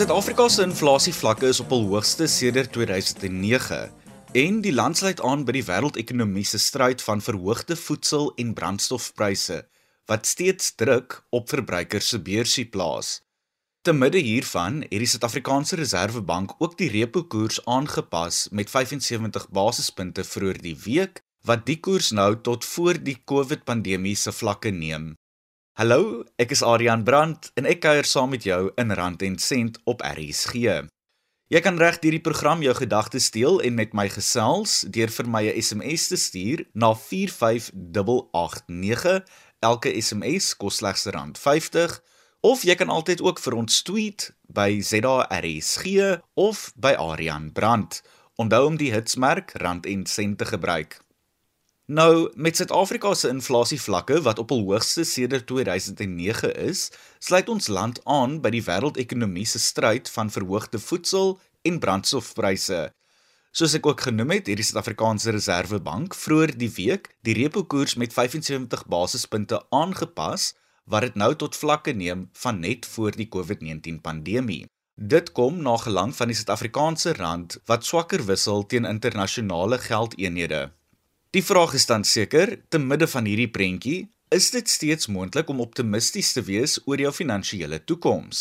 Suid-Afrika se inflasievlakke is op hul hoogste sedert 2009 en die land sluit aan by die wêreldekonomie se stryd van verhoogde voedsel- en brandstofpryse wat steeds druk op verbruikers se beursie plaas. Te midde hiervan het die Suid-Afrikaanse Reserwebank ook die repo koers aangepas met 75 basispunte vroeër die week wat die koers nou tot voor die COVID-pandemie se vlakke neem. Hallo, ek is Adrian Brandt en ek kuier saam met jou in Rand en Sent op RSG. Jy kan reg hierdie program jou gedagtes deel en met my gesels deur vir my 'n SMS te stuur na 45889. Elke SMS kos slegs R50 of jy kan altyd ook vir ons tweet by ZARSG of by Adrian Brandt. Onthou om die hitsmerk Rand en Sent te gebruik. Nou, met Suid-Afrika se inflasievlakke wat op hul hoogste sedert 2009 is, sluit ons land aan by die wêreldekonomie se stryd van verhoogde voedsel en brandstofpryse. Soos ek ook genoem het, het die Suid-Afrikaanse Reserwebank vroeër die week die repo koers met 75 basispunte aangepas wat dit nou tot vlakke neem van net voor die COVID-19 pandemie. Dit kom na gelang van die Suid-Afrikaanse rand wat swakker wissel teen internasionale geldeenhede. Die vraag is dan seker, te midde van hierdie prentjie, is dit steeds moontlik om optimisties te wees oor jou finansiële toekoms?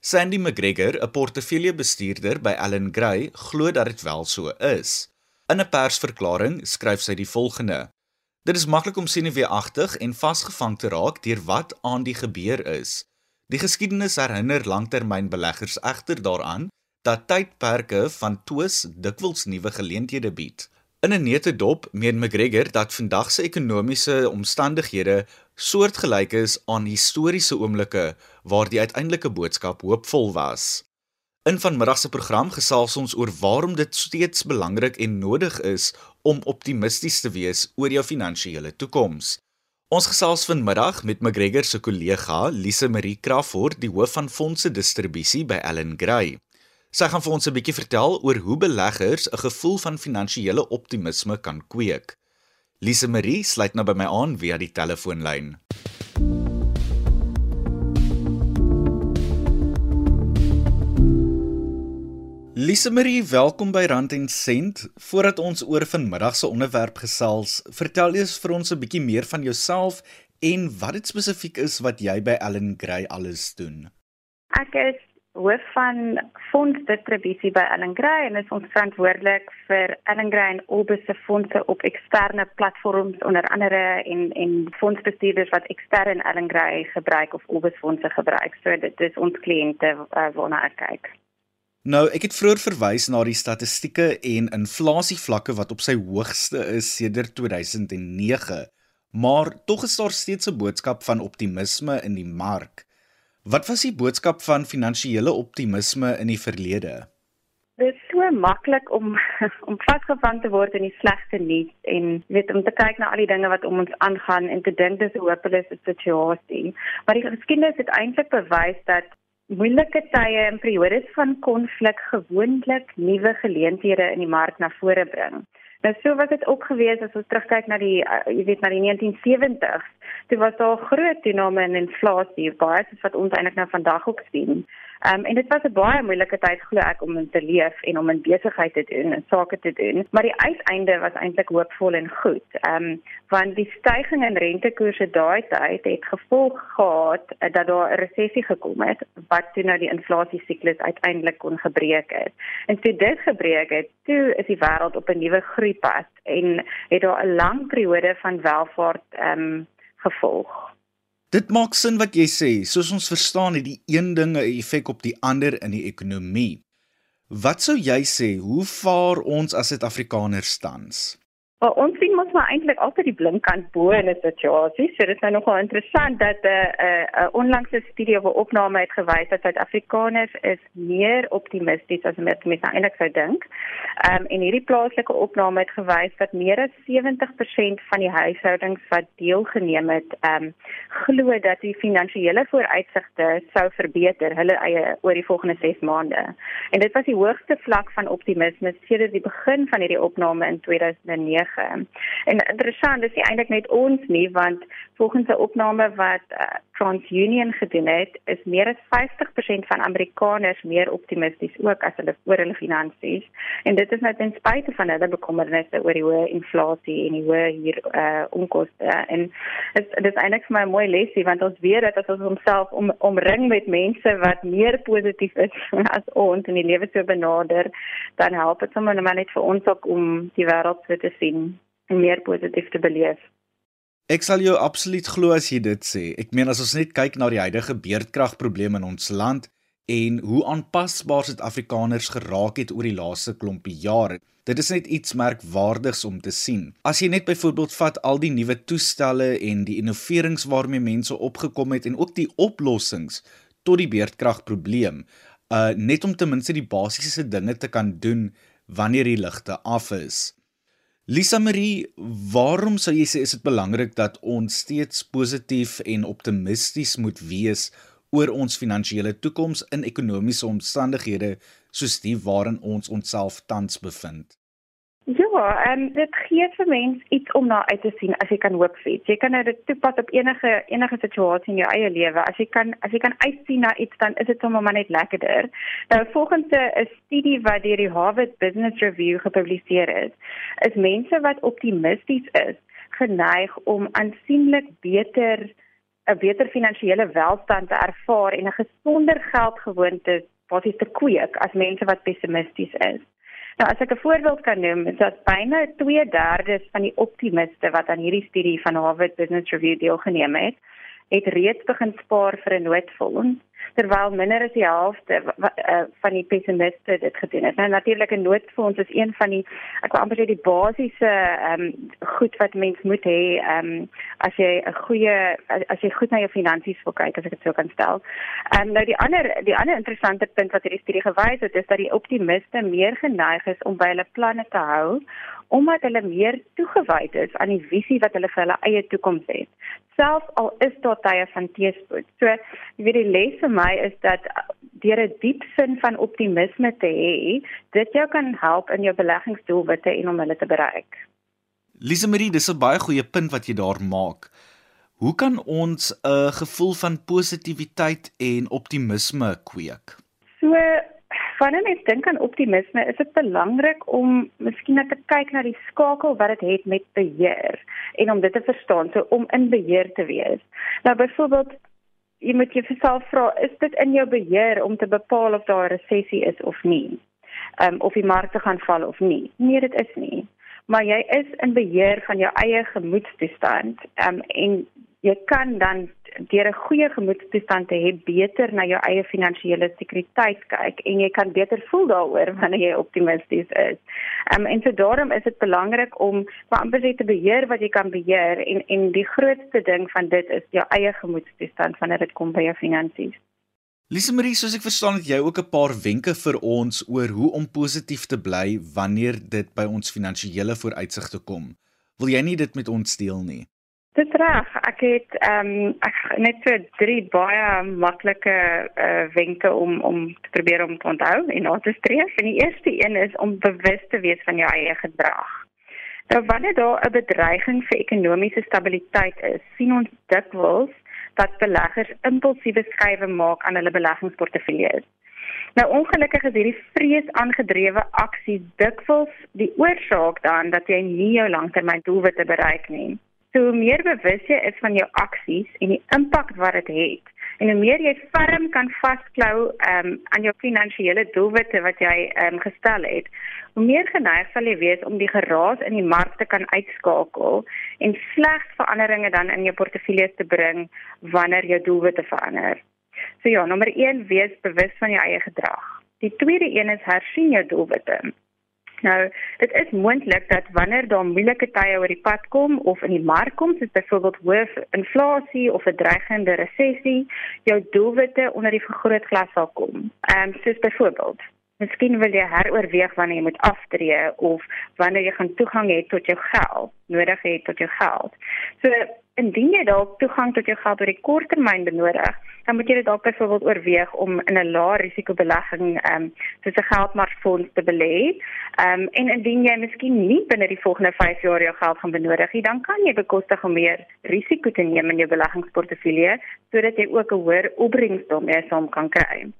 Sandy McGregor, 'n portefeuljebestuurder by Allan Gray, glo dat dit wel so is. In 'n persverklaring skryf sy die volgende: Dit is maklik om senuweeagtig en vasgevang te raak deur wat aan die gebeur is. Die geskiedenis herinner langtermynbeleggers egter daaraan dat tydperke van twis dikwels nuwe geleenthede bied. In 'n netedop meen McGregor dat vandag se ekonomiese omstandighede soortgelyk is aan historiese oomblikke waar die uiteindelike boodskap hoopvol was. In vanmiddag se program gesels ons oor waarom dit steeds belangrik en nodig is om optimisties te wees oor jou finansiële toekoms. Ons gesels vanmiddag met McGregor se kollega Lise Marie Crawford, die hoof van fondse distribusie by Allan Gray. Sy gaan vir ons 'n bietjie vertel oor hoe beleggers 'n gevoel van finansiële optimisme kan kweek. Lise Marie sluit nou by my aan via die telefoonlyn. Lise Marie, welkom by Rand en Sent. Voordat ons oor vanmiddag se onderwerp gesels, vertel eers vir ons 'n bietjie meer van jouself en wat dit spesifiek is wat jy by Allan Gray alles doen. Ek is hoof van fondsdistribusie by Allan Gray en is ons verantwoordelik vir Allan Gray en Orbis se fondse op eksterne platforms onder andere en en fondsbestuurders wat ekstern Allan Gray gebruik of Orbis fondse gebruik. So dit is ons kliënte uh, waarna ek kyk. Nou, ek het vroeër verwys na die statistieke en inflasievlakke wat op sy hoogste is sedert 2009, maar tog is daar steeds 'n boodskap van optimisme in die mark. Wat was die boodskap van finansiële optimisme in die verlede? Dit is so maklik om om vasgevang te word in die slegste nuus en weet om te kyk na al die dinge wat om ons aangaan en te dink dis 'n hopelose situasie. Maar die geskiedenis het eintlik bewys dat moeilike tye en periodes van konflik gewoonlik nuwe geleenthede in die mark na vore bring. Nou so was dit ook gewees as ons terugkyk na die uh, jy weet na die 1970s. Dit was daar groot toename in inflasie, baie soos wat ons eintlik nou vandag ook sien. Ehm um, en dit was 'n baie moeilike tyd glo ek om in te leef en om in besigheid te doen en sake te doen, maar die uiteinde was eintlik hoopvol en goed. Ehm um, want die stygings in rentekoerse daai tyd het gevolg gehad uh, dat daar 'n resessie gekom het wat toe nou die inflasie siklus uiteindelik kon gebreek het. En toe dit gebreek het, toe is die wêreld op 'n nuwe groeipad en het daar 'n lang periode van welvaart ehm um, gevolg. Dit maak sin wat jy sê. Soos ons verstaan het die een ding 'n effek op die ander in die ekonomie. Wat sou jy sê, hoe vaar ons as Suid-Afrikaners tans? Well, ons sien mos maar eintlik altyd die blinkkant bo in 'n situasie. So dit is nou nogal interessant dat 'n uh, 'n uh, uh, onlangse studie of opname het gewys dat Suid-Afrikaners is meer optimisties as wat mense eintlik sou dink. Ehm um, en hierdie plaaslike opname het gewys dat meer as 70% van die huishoudings wat deelgeneem het, ehm um, glo dat die finansiële vooruitsigte sou verbeter hulle eie oor die volgende 6 maande. En dit was die hoogste vlak van optimisme sedert die begin van hierdie opname in 2009 En interessant is eintlik net ons nie want volgens 'n opname wat uh, TransUnion gedoen het, is meer as 50% van Amerikaners meer optimisties ook as hulle oor hulle finansies. En dit is net ten spyte van hulle bekommernisse oor die hoë inflasie en die hoë hier uh onkoste. En dit dit is eintlik vir my 'n mooi lesie want ons weet dat as ons onsself om, omring met mense wat meer positief is as ons in die lewe so benader, dan help dit sommer net vir ons ook om die wêreld te sien en meer positief te beleef. Ek sal jou absoluut glo as jy dit sê. Ek meen as ons net kyk na die huidige beerdkragprobleme in ons land en hoe aanpasbaar Suid-Afrikaners geraak het oor die laaste klompie jare. Dit is net iets merkwaardigs om te sien. As jy net byvoorbeeld vat al die nuwe toestelle en die innoverings waarmee mense opgekom het en ook die oplossings tot die beerdkragprobleem, uh net om ten minste die basiese dinge te kan doen wanneer die ligte af is. Lisa Marie, waarom sou jy sê is dit belangrik dat ons steeds positief en optimisties moet wees oor ons finansiële toekoms in ekonomiese omstandighede soos die waarin ons onsself tans bevind? Ja, en dit gee vir mens iets om na uit te sien as jy kan hoop vir. Jy kan dit toepas op enige enige situasie in jou eie lewe. As jy kan as jy kan uitsien na iets dan is dit sommer maar net lekkerder. Nou volgens 'n studie wat deur die Harvard Business Review gepubliseer is, is mense wat optimisties is, geneig om aansienlik beter 'n beter finansiële welstand te ervaar en 'n gesonder geldgewoonte wat is te kweek as mense wat pessimisties is. Nou as ek 'n voorbeeld kan noem, is dat byna 2/3 van die optimiste wat aan hierdie studie van Harvard Business Review deelgeneem het, het reeds begin spaar vir 'n noodfonds terwyl minder as die helfte uh, van die pessimiste dit gedoen het. Nou natuurlik 'n noodfonds is een van die ek wil amper sê die basiese ehm um, goed wat mens moet hê ehm um, as jy 'n goeie as jy goed na jou finansies wil kyk as ek dit sou kan stel. Ehm um, nou die ander die ander interessante punt wat hierdie studie gewys het is dat die optimiste meer geneig is om by hulle planne te hou omdat hulle meer toegewyd is aan die visie wat hulle vir hulle eie toekoms het. Selfs al is daar tye van teëspoed. So, jy weet die les vir my is dat deur 'n diep sin van optimisme te hê, dit jou kan help in jou beleggingsdoelwitte en om hulle te bereik. Lise Marie, dis 'n baie goeie punt wat jy daar maak. Hoe kan ons 'n gevoel van positiwiteit en optimisme kweek? So Wanneer mens dink aan optimisme, is dit belangrik om miskien net te kyk na die skakel wat dit het, het met beheer en om dit te verstaan, so om in beheer te wees. Nou byvoorbeeld, jy moet jouself vra, is dit in jou beheer om te bepaal of daar 'n resessie is of nie? Ehm um, of die markte gaan val of nie? Nee, dit is nie. Maar jy is in beheer van jou eie gemoedstoestand. Ehm um, en jy kan dan deur 'n goeie gemoedstoestand te hê beter na jou eie finansiële sekuriteit kyk en jy kan beter voel daaroor wanneer jy optimisties is. Um, en so daarom is dit belangrik om amper te beheer wat jy kan beheer en en die grootste ding van dit is jou eie gemoedstoestand wanneer dit kom by jou finansies. Lise Marie, soos ek verstaan het jy ook 'n paar wenke vir ons oor hoe om positief te bly wanneer dit by ons finansiële vooruitsigte kom. Wil jy nie dit met ons deel nie? Dit reg. Ek het ehm um, ek net so drie baie maklike uh, wenke om om te probeer om te onthou en aan te streef. En die eerste een is om bewus te wees van jou eie gedrag. Nou wanneer daar 'n bedreiging vir ekonomiese stabiliteit is, sien ons dikwels dat beleggers impulsiewe skuiwe maak aan hulle beleggingsportefeuilles. Nou ongelukkig is hierdie vrees aangedrewe aksies dikwels die oorsaak dan dat jy nie jou langtermyndoelwitte bereik nie. So hoe meer bewus jy is van jou aksies en die impak wat dit het, het en hoe meer jy ferm kan vasklou um, aan jou finansiële doelwitte wat jy um, gestel het, hoe meer geneig sal jy wees om die geraas in die mark te kan uitskakel en slegs veranderinge dan in jou portefeuilles te bring wanneer jou doelwitte verander. So ja, nommer 1 wees bewus van jou eie gedrag. Die tweede een is hersien jou doelwitte. Nou, dit is moontlik dat wanneer daar moeilike tye oor die pad kom of in die mark kom, soos byvoorbeeld hoë inflasie of 'n dreigende resessie, jou doelwitte onder die vergrootglas sal kom. Ehm um, soos byvoorbeeld Miskien wil jy heroorweeg wanneer jy moet aftree of wanneer jy gaan toegang hê tot jou geld, nodig het tot jou geld. So indien jy dalk toegang tot jou geld oor die korttermyn benodig, dan moet jy dit dalk byvoorbeeld oorweeg om in 'n lae risiko belegging ehm um, soos 'n geldmarkfonds te belê. Ehm um, en indien jy miskien nie binne die volgende 5 jaar jou geld gaan benodig nie, dan kan jy bekostig om meer risiko te neem in jou beleggingsportefeulje sodat jy ook 'n hoër opbrengs daarmee saam kan kry.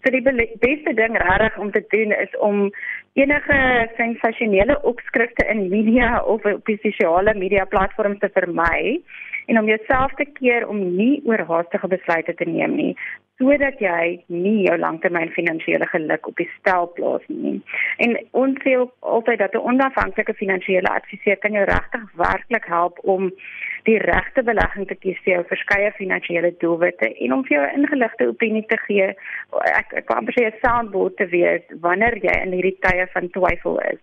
So die beste ding regtig om te doen is om enige sensasionele opskrifte in media of op sosiale media platforms te vermy en om jouself te keer om nie oorhaastige besluite te neem nie sodat jy nie jou langtermyn finansiële geluk op die stel plaas nie. En ons sê altyd dat 'n onafhanklike finansiële adviseur kan jou regtig werklik help om die regte belegging te kies vir jou verskeie finansiële doelwitte en om vir jou 'n ingeligte opinie te gee. Ek ek kan amper sê 'n soundboard te wees wanneer jy in hierdie tye van twyfel is.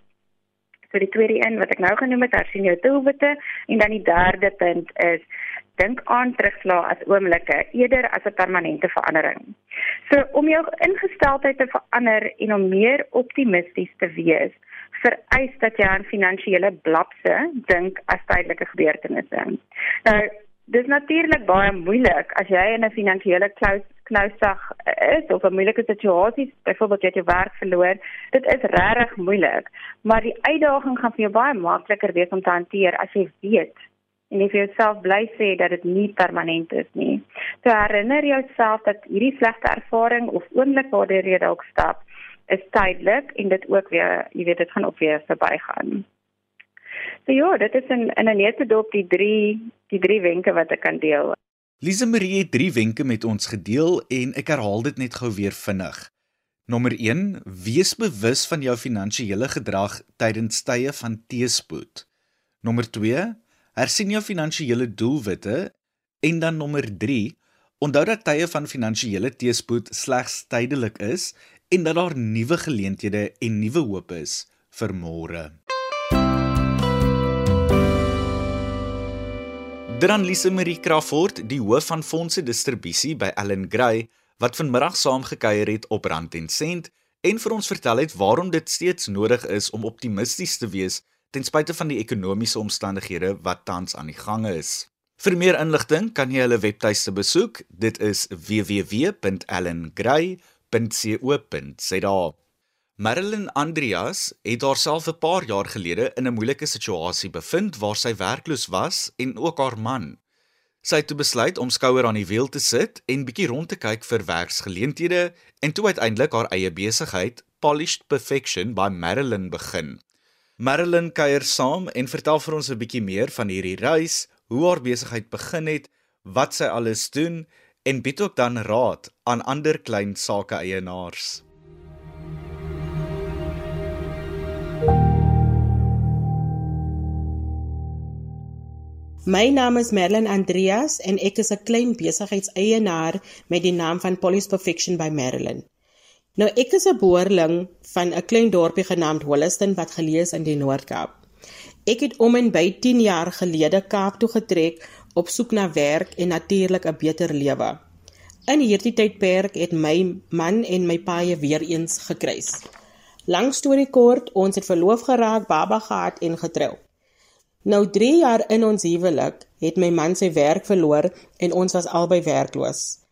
So die tweede een wat ek nou genoem het, hersien jou doelwitte en dan die derde punt is dink aan terugslag as oomblikke eerder as 'n permanente verandering. So om jou ingesteldheid te verander en om meer optimisties te wees, vereis dat jy aan finansiële blapse dink as tydelike gebeurtenisse. Nou, dis natuurlik baie moeilik as jy in 'n finansiële klous knousag is of 'n moeilike situasie, byvoorbeeld jy het jou werk verloor. Dit is regtig moeilik, maar die uitdaging gaan vir jou baie makliker wees om te hanteer as jy weet en jy vir jouself bly sê dat dit nie permanent is nie. So herinner jouself dat hierdie slegte ervaring of oomblik waardeur jy dalk stap, is tydelik en dit ook weer, jy weet dit gaan ook weer verbygaan. So ja, dit is in in 'n nette dop die 3 die 3 wenke wat ek kan deel. Lise Marie het 3 wenke met ons gedeel en ek herhaal dit net gou weer vinnig. Nommer 1: Wees bewus van jou finansiële gedrag tydens tye van teëspoed. Nommer 2: Hersien jou finansiële doelwitte en dan nommer 3: Onthou dat tye van finansiële teëspoed slegs tydelik is en dat daar nuwe geleenthede en nuwe hoop is vir môre. Dan Lise Marie Crawford, die hoof van fondse distribusie by Allen Gray, wat vanmiddag saamgekuier het op Rand en Sent en vir ons vertel het waarom dit steeds nodig is om optimisties te wees ten spyte van die ekonomiese omstandighede wat tans aan die gang is. Vir meer inligting kan jy hulle webtuiste besoek. Dit is www.allengray.com www.co.za. Marilyn Andreas het haarself 'n paar jaar gelede in 'n moeilike situasie bevind waar sy werkloos was en ook haar man. Sy het toe besluit om skouer aan die wiel te sit en bietjie rond te kyk vir werksgeleenthede en toe uiteindelik haar eie besigheid Polished Perfection by Marilyn begin. Marilyn kuier saam en vertel vir ons 'n bietjie meer van hierdie reis, hoe haar besigheid begin het, wat sy alles doen en bied ook dan raad aan ander klein sake eienaars. My naam is Merlin Andreas en ek is 'n klein besigheidseienaar met die naam van Police Perfection by Marilyn. Nou ek is 'n boerling van 'n klein dorpie genaamd Holliston wat geleë is in die Noord-Kaap. Ek het om en by 10 jaar gelede Kaap toe getrek op soek na werk en natuurlik 'n beter lewe. In hierdie tydperk het my man en my paie weer eens gekruis. Lang storie kort, ons het verloof geraak, baba gehad en getrou. Nou 3 jaar in ons huwelik het my man sy werk verloor en ons was albei werkloos.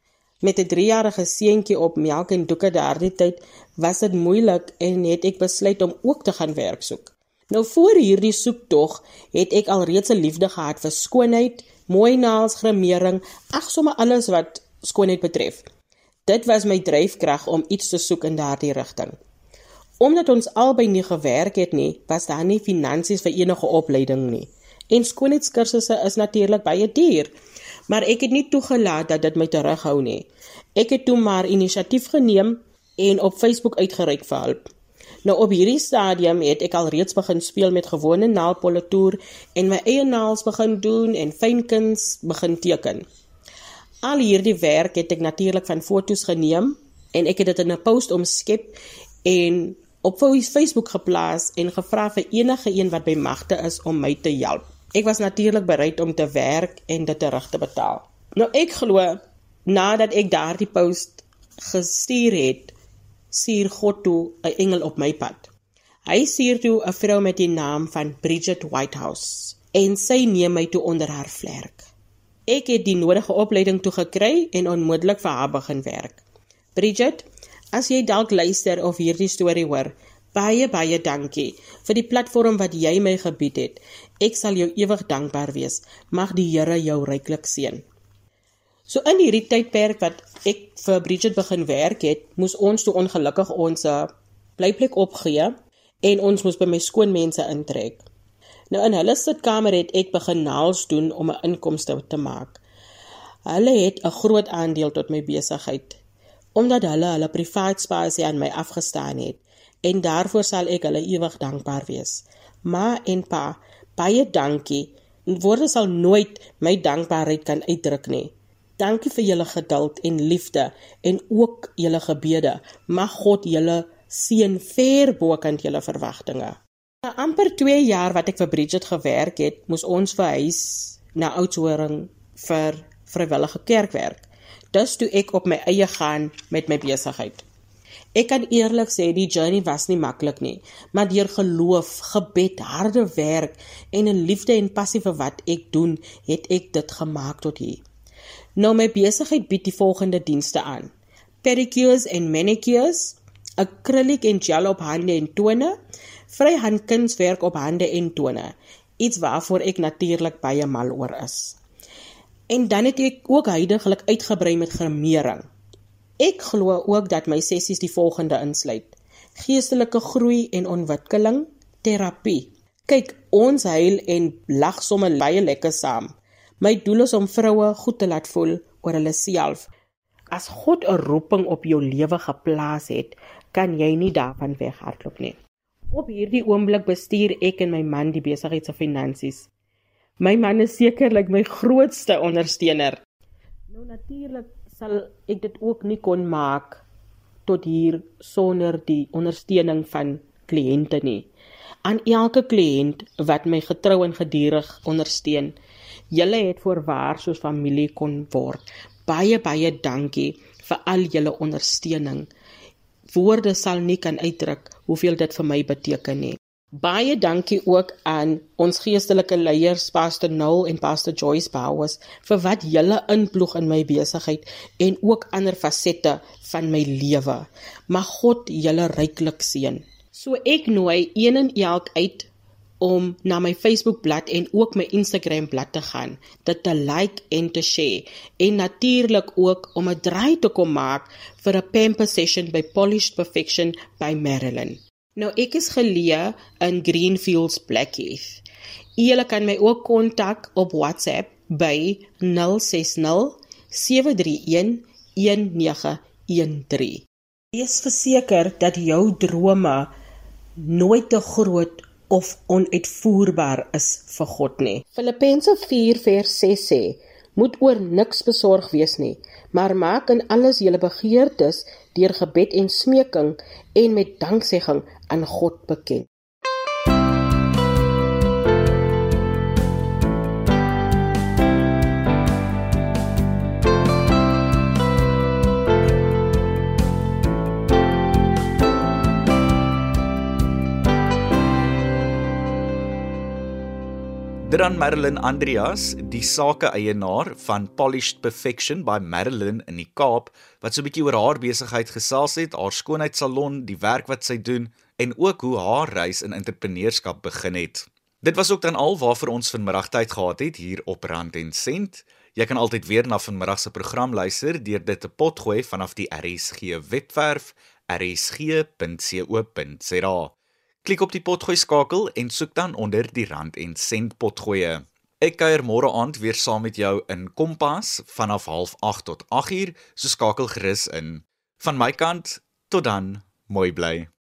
Met 'n 3-jarige seentjie op melk en doeke daardie tyd was dit moeilik en het ek besluit om ook te gaan werk soek. Nou voor hierdie soektog het ek alreeds 'n liefde gehad vir skoonheid, mooi naels, grimering, ag sommer alles wat skoonheid betref. Dit was my dryfkrag om iets te soek in daardie rigting. Omdat ons albei nie gewerk het nie, was daar nie finansies vir enige opleiding nie. En skoonheidskursusse is natuurlik baie duur, maar ek het nie toegelaat dat dit my terughou nie. Ek het toe maar inisiatief geneem en op Facebook uitgereik vir hulp. Nou op hierdie stadium het ek al reeds begin speel met gewone naalpolitoer en my eie naels begin doen en fynkuns begin teken. Al hierdie werk het ek natuurlik van fotos geneem en ek het dit in 'n post omskep en op Facebook geplaas en gevra vir enige een wat by magte is om my te help. Ek was natuurlik bereid om te werk en dit terug te betaal. Nou ek glo nadat ek daardie post gestuur het, stuur God toe 'n engel op my pad. Hy stuur toe 'n vrou met die naam van Bridget Whitehouse en sy neem my toe onder haar vlerk. Ek het die nodige opleiding toe gekry en onmiddellik vir haar begin werk. Bridget, as jy dalk luister of hierdie storie hoor, baie baie dankie vir die platform wat jy my gebied het. Ek sal jou ewig dankbaar wees. Mag die Here jou ryklik seën. So in hierdie tydperk wat ek vir Bridget begin werk het, moes ons toe ongelukkig ons blyplek opgee en ons moes by my skoonmense intrek. Nou in hulle sitkamer het ek begin naels doen om 'n inkomste te maak. Hulle het 'n groot aandeel tot my besigheid omdat hulle hulle privaat spasie aan my afgestaan het en daarvoor sal ek hulle ewig dankbaar wees. Ma en pa, baie dankie. Woorde sal nooit my dankbaarheid kan uitdruk nie. Dankie vir julle geduld en liefde en ook julle gebede. Mag God julle seën ver bokant julle verwagtinge. Na amper 2 jaar wat ek vir Bridget gewerk het, moes ons verhuis na Oudtshoorn vir vrywillige kerkwerk. Dus toe ek op my eie gaan met my besigheid. Ek kan eerlik sê die journey was nie maklik nie, maar deur geloof, gebed, harde werk en 'n liefde en passie vir wat ek doen, het ek dit gemaak tot hier. Nou my besigheid bied die volgende dienste aan: pedicures en manicures, akrilik en gel op hande en tone, vryhand kunswerk op hande en tone, iets waarvoor ek natuurlik baie mal oor is. En dan het ek ook heidaglik uitgebrei met gremering. Ek glo ook dat my sessies die volgende insluit: geestelike groei en ontwikkeling, terapie. Kyk, ons huil en lag sommer baie lekker saam. My doel is om vroue goed te laat voel oor hulle self. As God 'n roeping op jou lewe geplaas het, kan jy nie daarvan weghardloop nie. Op hierdie oomblik bestuur ek en my man die besigheid se finansies. My man is sekerlik my grootste ondersteuner. Nou natuurlik sal ek dit ook nie kon maak tot hier sonder die ondersteuning van kliënte nie. Aan elke kliënt wat my getrou en gedurig ondersteun, julle het voorwaar soos familie kon word. Baie baie dankie vir al julle ondersteuning woorde sal nie kan uitdruk hoeveel dit vir my beteken nie. Baie dankie ook aan ons geestelike leiers Pastor Noel en Pastor Joyce Bowers vir wat julle inploeg in my besigheid en ook ander fasette van my lewe. Mag God julle ryklik seën. So ek nooi een en elk uit om na my Facebook bladsy en ook my Instagram bladsy te gaan, dit te like en te share en natuurlik ook om 'n draai te kom maak vir 'n pamper session by Polished Perfection by Marilyn. Nou ek is geleë in Greenfields Blackheath. Julle kan my ook kontak op WhatsApp by 060 731 1913. Wees verseker dat jou drome nooit te groot of onuitvoerbaar is vir God nie. Filippense 4:6 sê: Moet oor niks besorg wees nie, maar maak in alles julle begeertes deur gebed en smeking en met danksegging aan God bekend. Dit aan Marilyn Andreas, die sake-eienaar van Polished Perfection by Marilyn in die Kaap, wat so 'n bietjie oor haar besigheid gesels het, haar skoonheidssalon, die werk wat sy doen en ook hoe haar reis in entrepreneurskap begin het. Dit was ook dan al waarvoor ons vanmiddag tyd gehad het hier op Rand en Sent. Jy kan altyd weer na vanmiddag se program luister deur dit te potgooi vanaf die RSG webwerf rsg.co.za. Klik op die potgooi skakel en soek dan onder die rand en sent potgoeie. Ek kuier môre aand weer saam met jou in Kompas vanaf 08:30 tot 8:00, so skakel gerus in. Van my kant, tot dan, mooi bly.